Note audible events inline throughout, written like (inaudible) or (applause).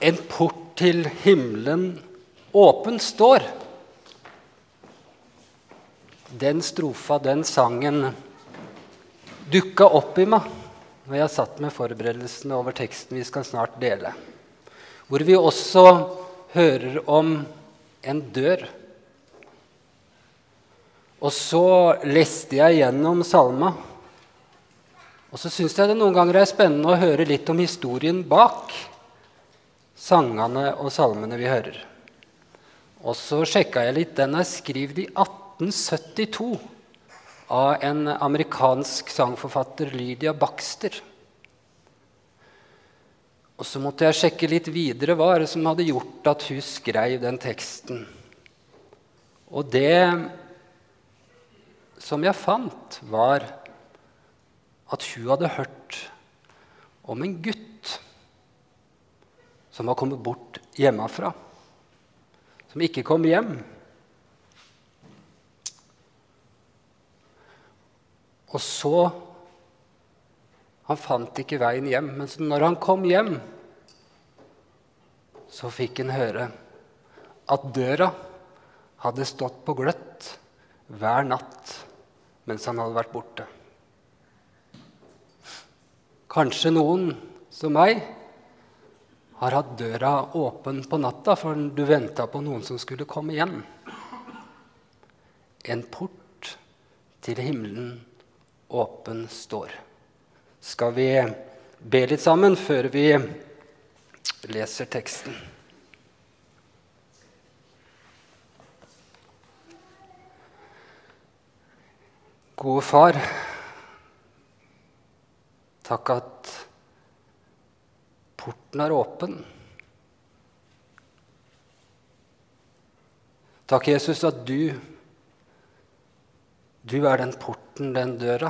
En port til himmelen åpen står. Den strofa, den sangen, dukka opp i meg når jeg satt med forberedelsene over teksten vi skal snart dele. Hvor vi også hører om en dør. Og så leste jeg gjennom salma. Og så syns jeg det noen ganger er spennende å høre litt om historien bak sangene og salmene vi hører. Og så sjekka jeg litt. Den er skrevet i 1872 av en amerikansk sangforfatter, Lydia Baxter. Og så måtte jeg sjekke litt videre hva er det som hadde gjort at hun skrev den teksten. Og det som jeg fant, var at hun hadde hørt om en gutt som var kommet bort hjemmefra, som ikke kom hjem. Og så Han fant ikke veien hjem, men når han kom hjem, så fikk han høre at døra hadde stått på gløtt hver natt mens han hadde vært borte. Kanskje noen som meg har hatt døra åpen på natta, for du venta på noen som skulle komme igjen. En port til himmelen åpen står. Skal vi be litt sammen før vi leser teksten? Gode far, takk at Porten er åpen. Takk, Jesus, at du du er den porten, den døra.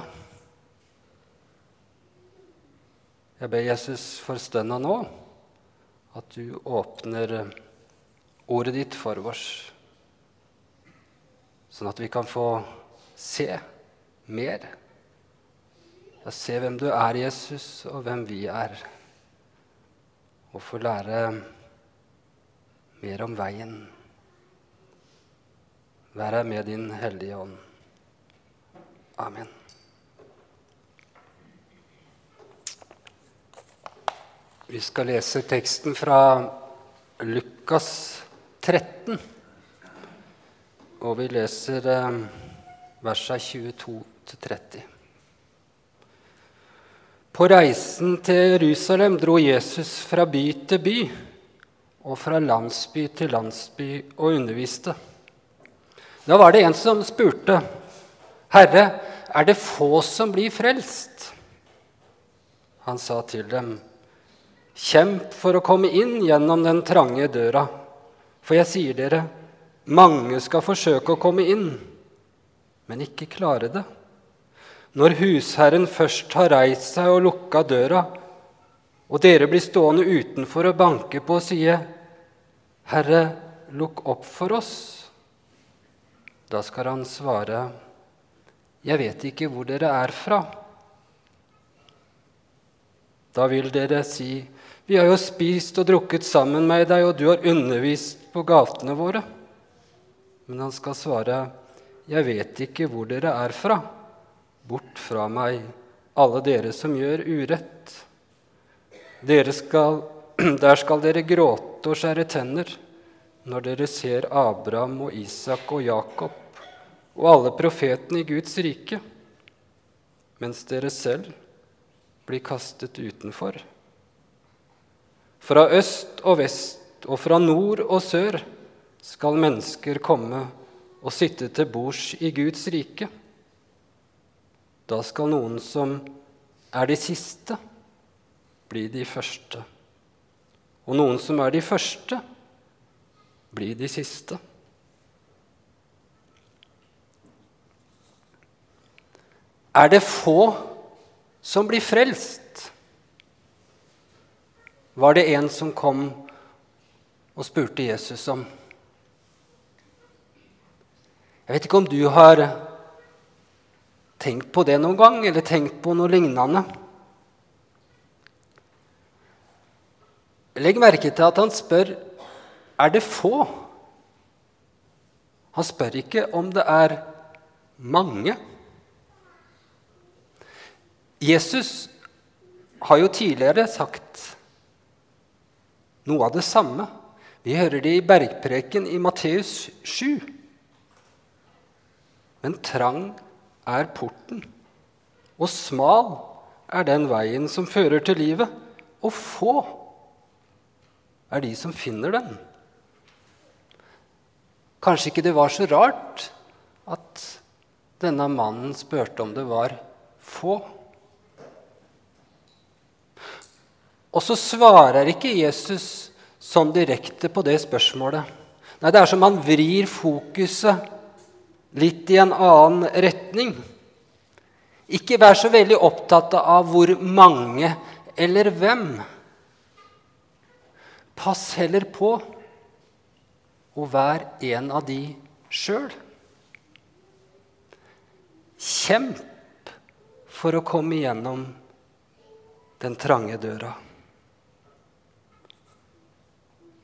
Jeg ber Jesus for stønna nå at du åpner ordet ditt for oss, sånn at vi kan få se mer. Ja, se hvem du er, Jesus, og hvem vi er og få lære mer om veien. Vær her med din Hellige Ånd. Amen. Vi skal lese teksten fra Lukas 13. Og vi leser eh, versene 22 30. På reisen til Jerusalem dro Jesus fra by til by og fra landsby til landsby og underviste. Da var det en som spurte, 'Herre, er det få som blir frelst?' Han sa til dem, 'Kjemp for å komme inn gjennom den trange døra.' For jeg sier dere, mange skal forsøke å komme inn, men ikke klare det. Når husherren først har reist seg og lukka døra, og dere blir stående utenfor og banke på og sier, 'Herre, lukk opp for oss', da skal han svare, 'Jeg vet ikke hvor dere er fra'. Da vil dere si, 'Vi har jo spist og drukket sammen med deg, og du har undervist på gatene våre.' Men han skal svare, 'Jeg vet ikke hvor dere er fra.' Bort fra meg, alle dere som gjør urett. Dere skal, (clears throat) der skal dere gråte og skjære tenner når dere ser Abraham og Isak og Jakob og alle profetene i Guds rike, mens dere selv blir kastet utenfor. Fra øst og vest og fra nord og sør skal mennesker komme og sitte til bords i Guds rike. Da skal noen som er de siste, bli de første. Og noen som er de første, bli de siste. Er det få som blir frelst? Var det en som kom og spurte Jesus om. Jeg vet ikke om du har Tenk på det noen gang, eller tenk på noe lignende. Legg merke til at han spør er det få. Han spør ikke om det er mange. Jesus har jo tidligere sagt noe av det samme. Vi hører det i bergpreken i Matteus 7. Men trang er porten, og smal er den veien som fører til livet, og få er de som finner den. Kanskje ikke det var så rart at denne mannen spurte om det var få. Og så svarer ikke Jesus sånn direkte på det spørsmålet. Nei, det er som han vrir fokuset litt i en annen retning. Ikke vær så veldig opptatt av hvor mange eller hvem. Pass heller på å være en av de sjøl. Kjemp for å komme igjennom den trange døra.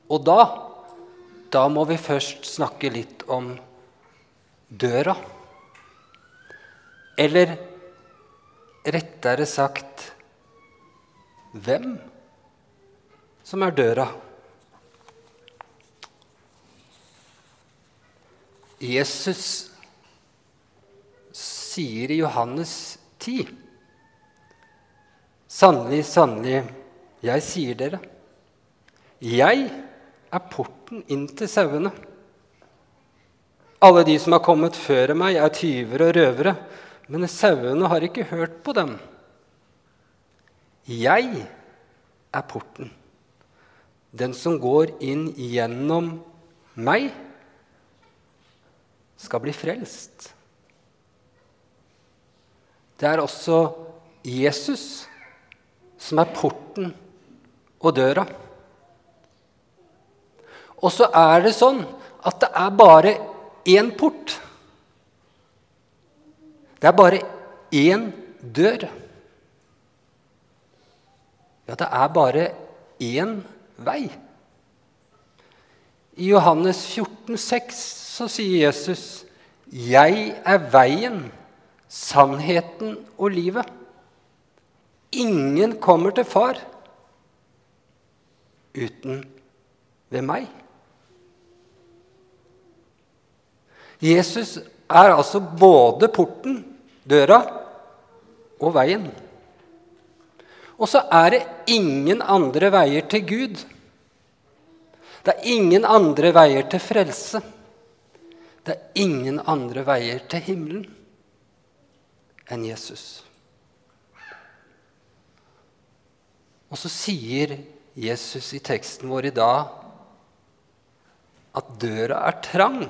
Og da, da må vi først snakke litt om døra. Eller rettere sagt hvem som er døra. Jesus sier i Johannes 10.: Sannelig, sannelig, jeg sier dere, jeg er porten inn til sauene. Alle de som har kommet før meg, er tyvere og røvere, men sauene har ikke hørt på dem. Jeg er porten. Den som går inn gjennom meg, skal bli frelst. Det er også Jesus som er porten og døra. Og så er det sånn at det er bare én port. Det er bare én dør. Ja, det er bare én vei. I Johannes 14, 14,6 så sier Jesus, 'Jeg er veien, sannheten og livet'. Ingen kommer til Far uten ved meg. Jesus er altså både porten, døra, og veien. Og så er det ingen andre veier til Gud. Det er ingen andre veier til frelse. Det er ingen andre veier til himmelen enn Jesus. Og så sier Jesus i teksten vår i dag at døra er trang.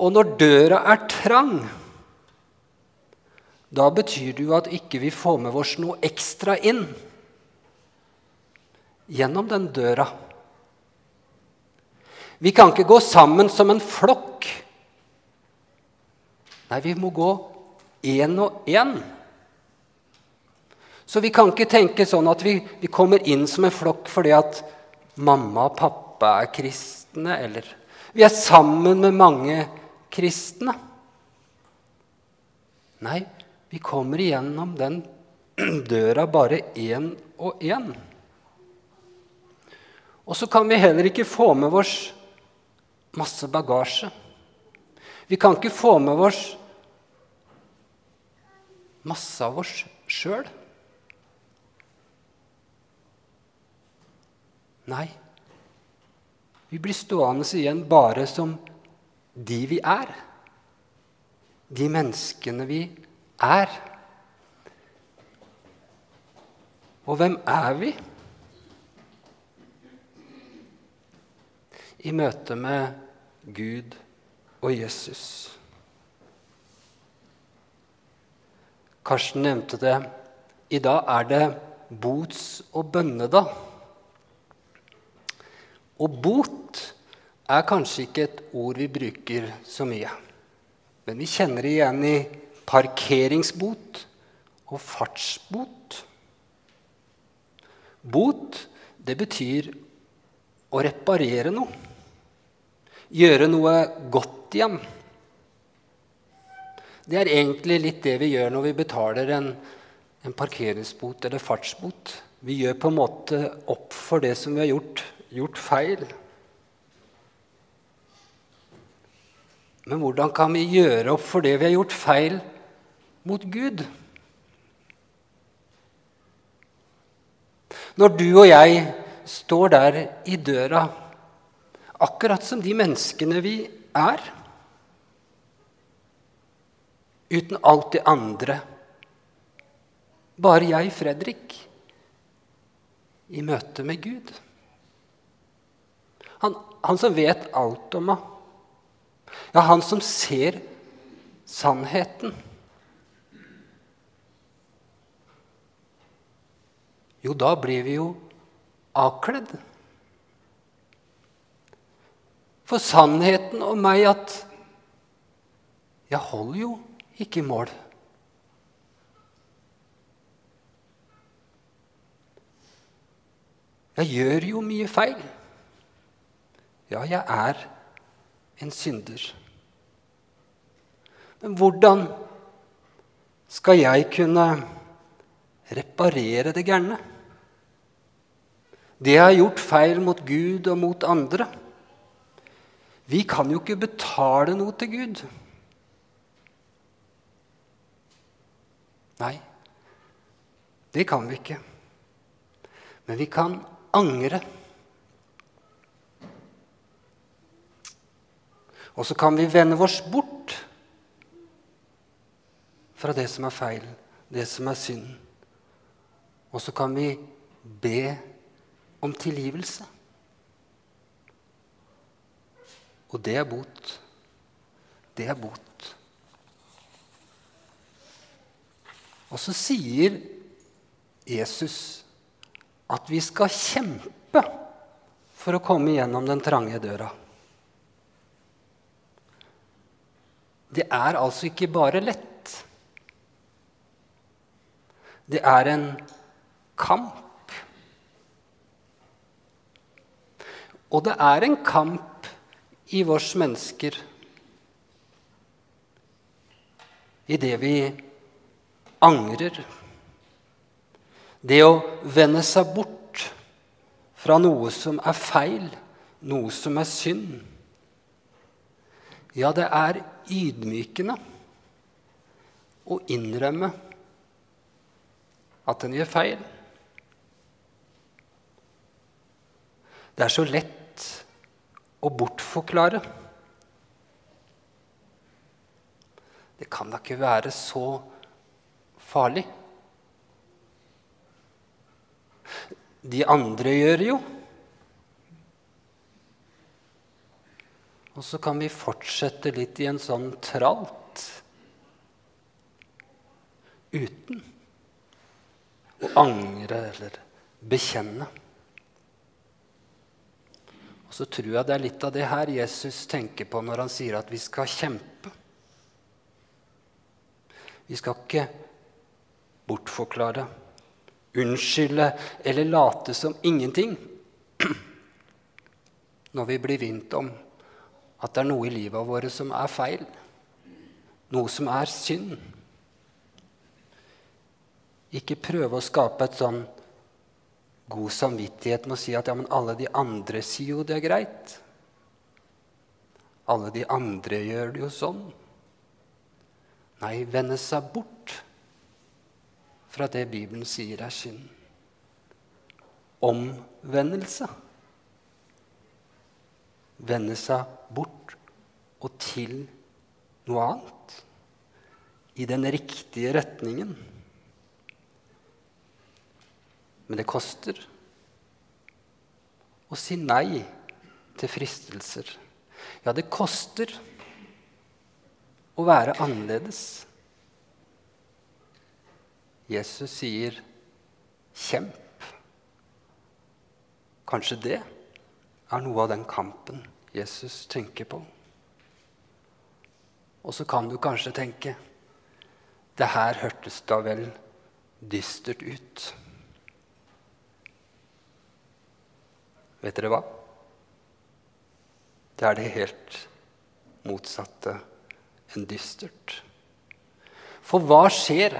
Og når døra er trang, da betyr det jo at ikke vi får med oss noe ekstra inn gjennom den døra. Vi kan ikke gå sammen som en flokk. Nei, vi må gå én og én. Så vi kan ikke tenke sånn at vi, vi kommer inn som en flokk fordi at mamma og pappa er kristne, eller vi er sammen med mange kristne. Nei, vi kommer igjennom den døra bare én og én. Og så kan vi heller ikke få med oss masse bagasje. Vi kan ikke få med oss masse av oss sjøl. Nei, vi blir stående igjen bare som de vi er. De menneskene vi er. Og hvem er vi? I møte med Gud og Jesus. Karsten nevnte det. I dag er det bots- og bønnedag. Og bot er kanskje ikke et ord vi bruker så mye. Men vi kjenner det igjen i parkeringsbot og fartsbot. Bot, det betyr å reparere noe. Gjøre noe godt igjen. Det er egentlig litt det vi gjør når vi betaler en, en parkeringsbot eller fartsbot. Vi gjør på en måte opp for det som vi har gjort, gjort feil. Men hvordan kan vi gjøre opp for det vi har gjort feil mot Gud? Når du og jeg står der i døra, akkurat som de menneskene vi er, uten alt det andre, bare jeg, Fredrik, i møte med Gud. Han, han som vet alt om meg. Ja, han som ser sannheten. Jo, da blir vi jo avkledd. For sannheten om meg at jeg holder jo ikke mål. Jeg gjør jo mye feil. Ja, jeg er en synder. Men hvordan skal jeg kunne reparere det gærne? Det jeg har gjort feil mot Gud og mot andre. Vi kan jo ikke betale noe til Gud. Nei, det kan vi ikke. Men vi kan angre. Og så kan vi vende oss bort fra det som er feil, det som er synd. Og så kan vi be om tilgivelse. Og det er bot. Det er bot. Og så sier Jesus at vi skal kjempe for å komme gjennom den trange døra. Det er altså ikke bare lett. Det er en kamp. Og det er en kamp i vårs mennesker i det vi angrer. Det å vende seg bort fra noe som er feil, noe som er synd. Ja, det er ydmykende å innrømme at en gjør feil. Det er så lett å bortforklare. Det kan da ikke være så farlig. De andre gjør jo. Og så kan vi fortsette litt i en sånn tralt uten å angre eller bekjenne. Og så tror jeg det er litt av det her Jesus tenker på når han sier at vi skal kjempe. Vi skal ikke bortforklare unnskylde eller late som ingenting (clears throat) når vi blir vint om at det er noe i livet vårt som er feil, noe som er synd. Ikke prøve å skape et sånn god samvittighet med å si at ja, men alle de andre sier jo det er greit. Alle de andre gjør det jo sånn. Nei, vende seg bort fra det Bibelen sier er synd. Omvendelse. Vende seg bort og til noe annet. I den riktige retningen. Men det koster å si nei til fristelser. Ja, det koster å være annerledes. Jesus sier 'kjemp'. Kanskje det er noe av den kampen Jesus tenker på. Og så kan du kanskje tenke det her hørtes da vel dystert ut. Vet dere hva? Det er det helt motsatte enn dystert. For hva skjer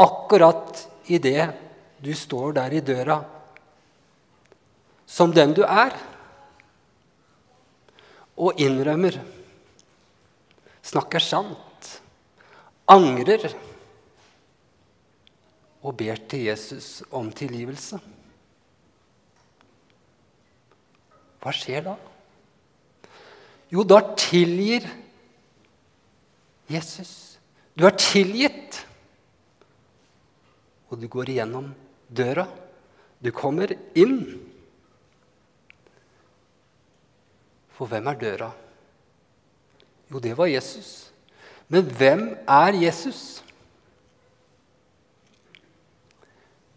akkurat idet du står der i døra som den du er, og innrømmer, snakker sant, angrer og ber til Jesus om tilgivelse? Hva skjer da? Jo, da tilgir Jesus. Du er tilgitt. Og du går igjennom døra. Du kommer inn. For hvem er døra? Jo, det var Jesus. Men hvem er Jesus?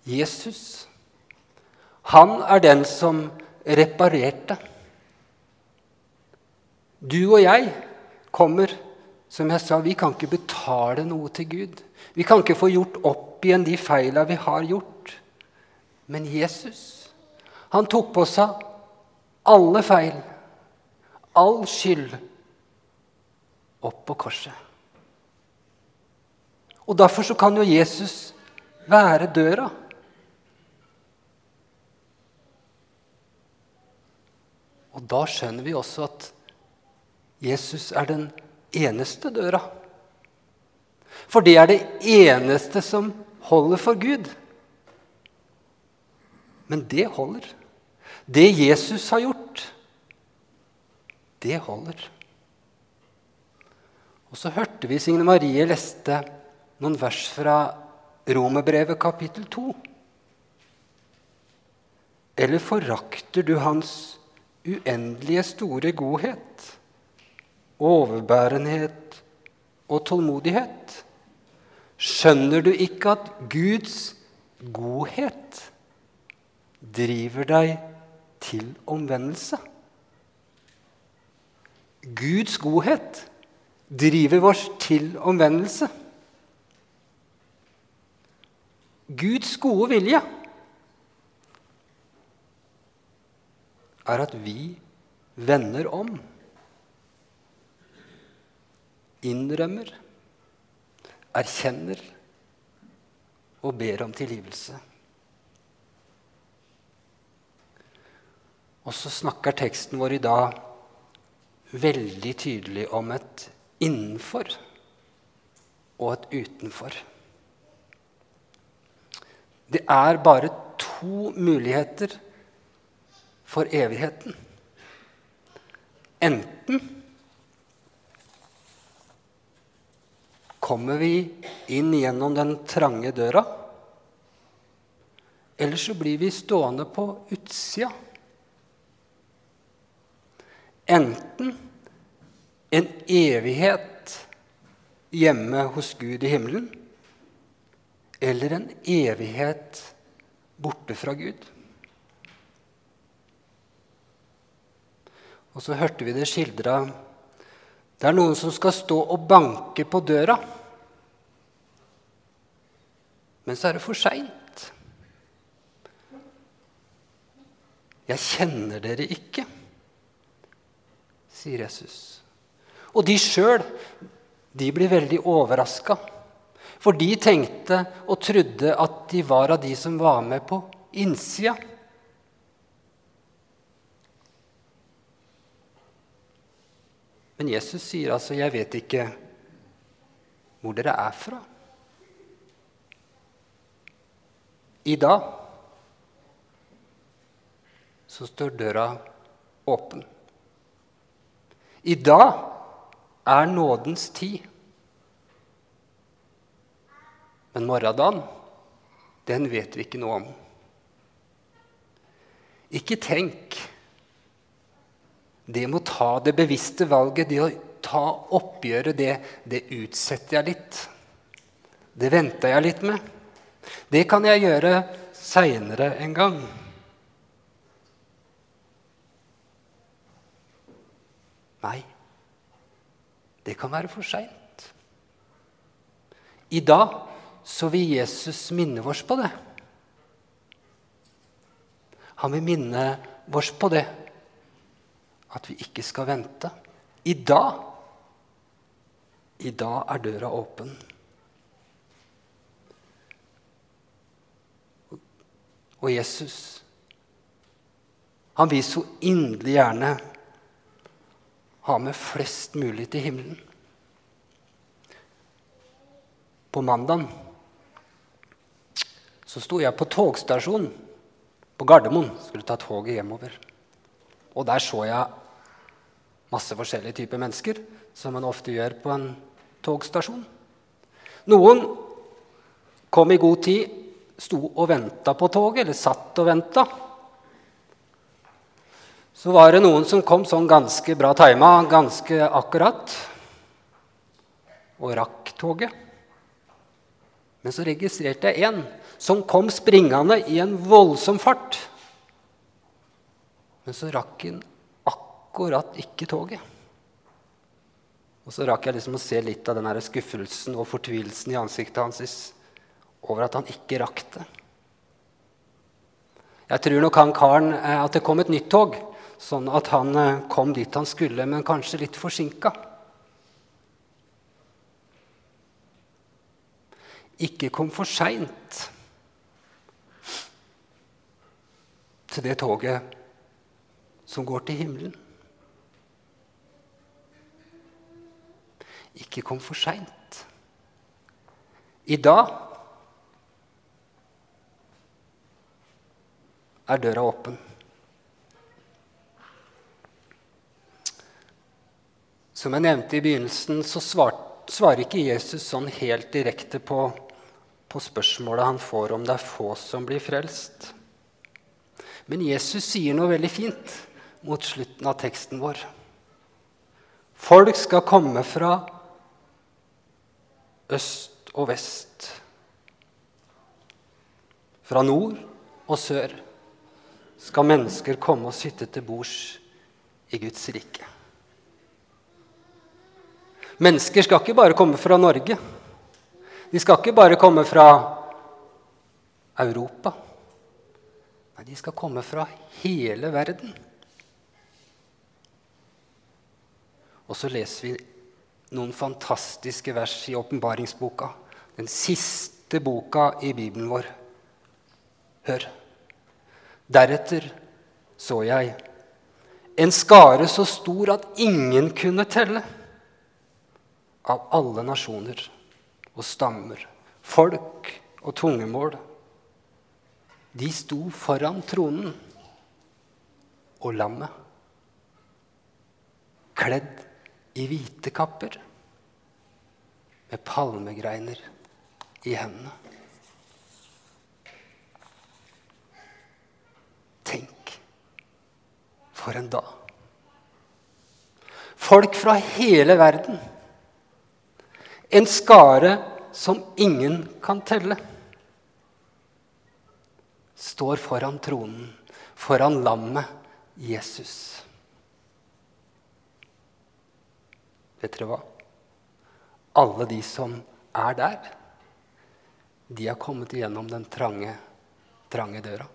Jesus, han er den som reparerte. Du og jeg kommer, som jeg sa, vi kan ikke betale noe til Gud. Vi kan ikke få gjort opp igjen de feila vi har gjort. Men Jesus, han tok på seg alle feil, all skyld, opp på korset. Og Derfor så kan jo Jesus være døra. Og da skjønner vi også at Jesus er den eneste døra. For det er det eneste som holder for Gud. Men det holder. Det Jesus har gjort, det holder. Og så hørte vi Signe Marie leste noen vers fra Romerbrevet kapittel 2. Eller forakter du hans uendelige store godhet, overbærenhet og tålmodighet? Skjønner du ikke at Guds godhet driver deg til omvendelse? Guds godhet driver oss til omvendelse. Guds gode vilje er at vi vender om, innrømmer, erkjenner og ber om tilgivelse. Og så snakker teksten vår i dag veldig tydelig om et innenfor og et utenfor. Det er bare to muligheter for evigheten. Enten kommer vi inn gjennom den trange døra, eller så blir vi stående på utsida. Enten en evighet hjemme hos Gud i himmelen, eller en evighet borte fra Gud. Og så hørte vi det skildra Det er noen som skal stå og banke på døra. Men så er det for seint. Jeg kjenner dere ikke, sier Jesus. Og de sjøl, de blir veldig overraska. For de tenkte og trodde at de var av de som var med på innsida. Men Jesus sier altså, 'Jeg vet ikke hvor dere er fra'. I dag så står døra åpen. I dag er nådens tid. Men morgendagen, den vet vi ikke noe om. Ikke tenk det må ta det bevisste valget, det å ta oppgjøret, det, det utsetter jeg litt. Det venter jeg litt med. Det kan jeg gjøre seinere en gang. Nei, det kan være for seint. I dag så vil Jesus minne oss på det. Han vil minne oss på det. At vi ikke skal vente. I dag I dag er døra åpen. Og Jesus, han vil så inderlig gjerne ha med flest mulig til himmelen. På mandag så sto jeg på togstasjonen på Gardermoen. Skulle ta toget hjemover. Og der så jeg masse forskjellige typer mennesker, som man ofte gjør på en togstasjon. Noen kom i god tid, sto og venta på toget, eller satt og venta. Så var det noen som kom sånn ganske bra tima, ganske akkurat, og rakk toget. Men så registrerte jeg en som kom springende i en voldsom fart. Men så rakk han akkurat ikke toget. Og så rakk jeg liksom å se litt av den skuffelsen og fortvilelsen i ansiktet hans over at han ikke rakk det. Jeg tror nok han karen eh, at det kom et nytt tog, sånn at han eh, kom dit han skulle, men kanskje litt forsinka. Ikke kom for seint til det toget som går til himmelen. Ikke kom for seint. I dag er døra åpen. Som jeg nevnte i begynnelsen, så svar, svarer ikke Jesus sånn helt direkte på, på spørsmålet han får om det er få som blir frelst. Men Jesus sier noe veldig fint mot slutten av teksten vår. Folk skal komme fra øst og vest. Fra nord og sør skal mennesker komme og sitte til bords i Guds rike. Mennesker skal ikke bare komme fra Norge. De skal ikke bare komme fra Europa. Nei, de skal komme fra hele verden. Og så leser vi noen fantastiske vers i åpenbaringsboka. Den siste boka i Bibelen vår. Hør. Deretter så jeg en skare så stor at ingen kunne telle. Av alle nasjoner og stammer, folk og tungemål. De sto foran tronen og lammet, kledd i hvite kapper med palmegreiner i hendene. Tenk, for en dag. Folk fra hele verden. En skare som ingen kan telle. Står foran tronen, foran lammet Jesus. Vet dere hva? Alle de som er der, de har kommet igjennom den trange, trange døra.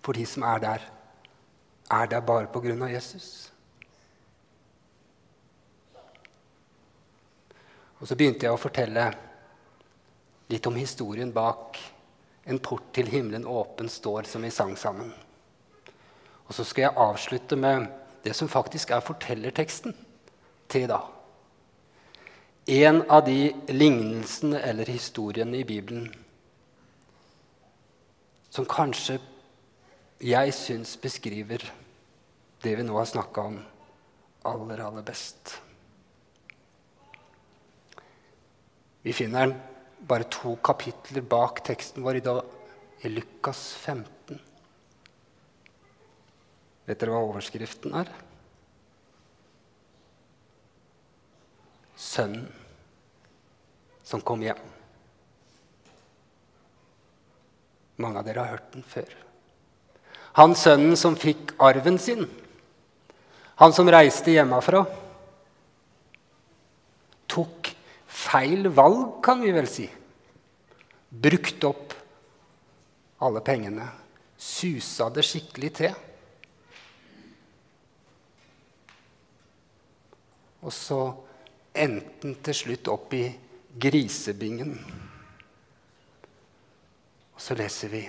For de som er der, er der bare på grunn av Jesus. Og så begynte jeg å fortelle litt om historien bak 'En port til himmelen åpen står', som vi sang sammen. Og så skal jeg avslutte med det som faktisk er fortellerteksten til i dag. En av de lignelsene eller historiene i Bibelen som kanskje jeg syns beskriver det vi nå har snakka om, aller, aller best. Vi finner den bare to kapitler bak teksten vår i dag, i Lukas 15. Vet dere hva overskriften er? Sønnen som kom hjem. Mange av dere har hørt den før. Han sønnen som fikk arven sin. Han som reiste hjemmefra. Tok feil valg, kan vi vel si. Brukt opp alle pengene susa det skikkelig til. Og så endte den til slutt opp i grisebingen. Og så leser vi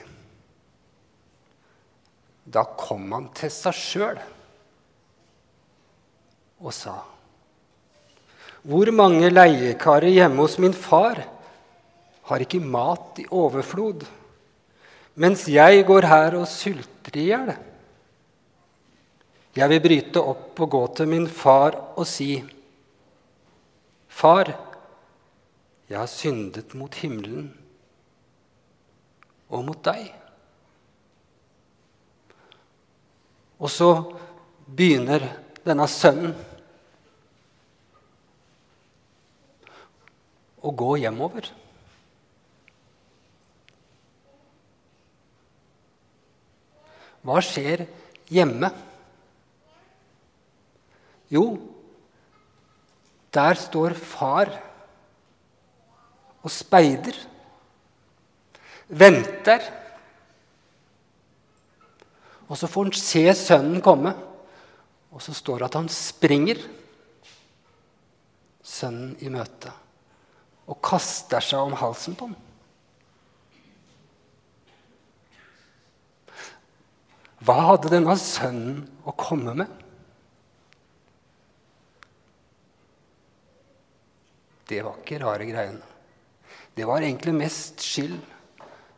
Da kom han til seg sjøl og sa Hvor mange leiekarer hjemme hos min far har ikke mat i overflod, mens jeg går her og sulter i hjel? Jeg vil bryte opp og gå til min far og si, Far, jeg har syndet mot himmelen og mot deg. Og så begynner denne sønnen å gå hjemover. Hva skjer hjemme? Jo, der står far og speider. Venter. Og så får han se sønnen komme, og så står det at han springer sønnen i møte og kaster seg om halsen på ham. Hva hadde denne sønnen å komme med? Det var ikke rare greiene. Det var egentlig mest skyld,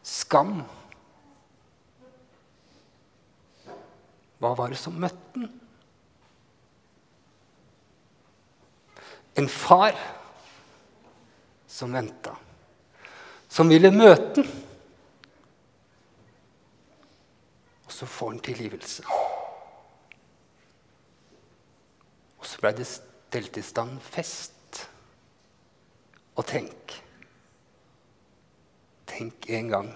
skam. Hva var det som møtte den? En far som venta, som ville møte den. Og så får han tilgivelse. Og så ble det stelt i stand fest. Og tenk Tenk en gang,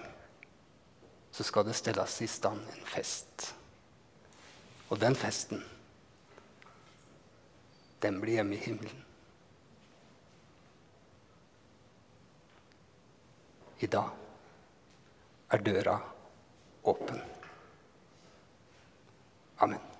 så skal det stelles i stand en fest. Og den festen, den blir hjemme i himmelen. I dag er døra åpen. Amen.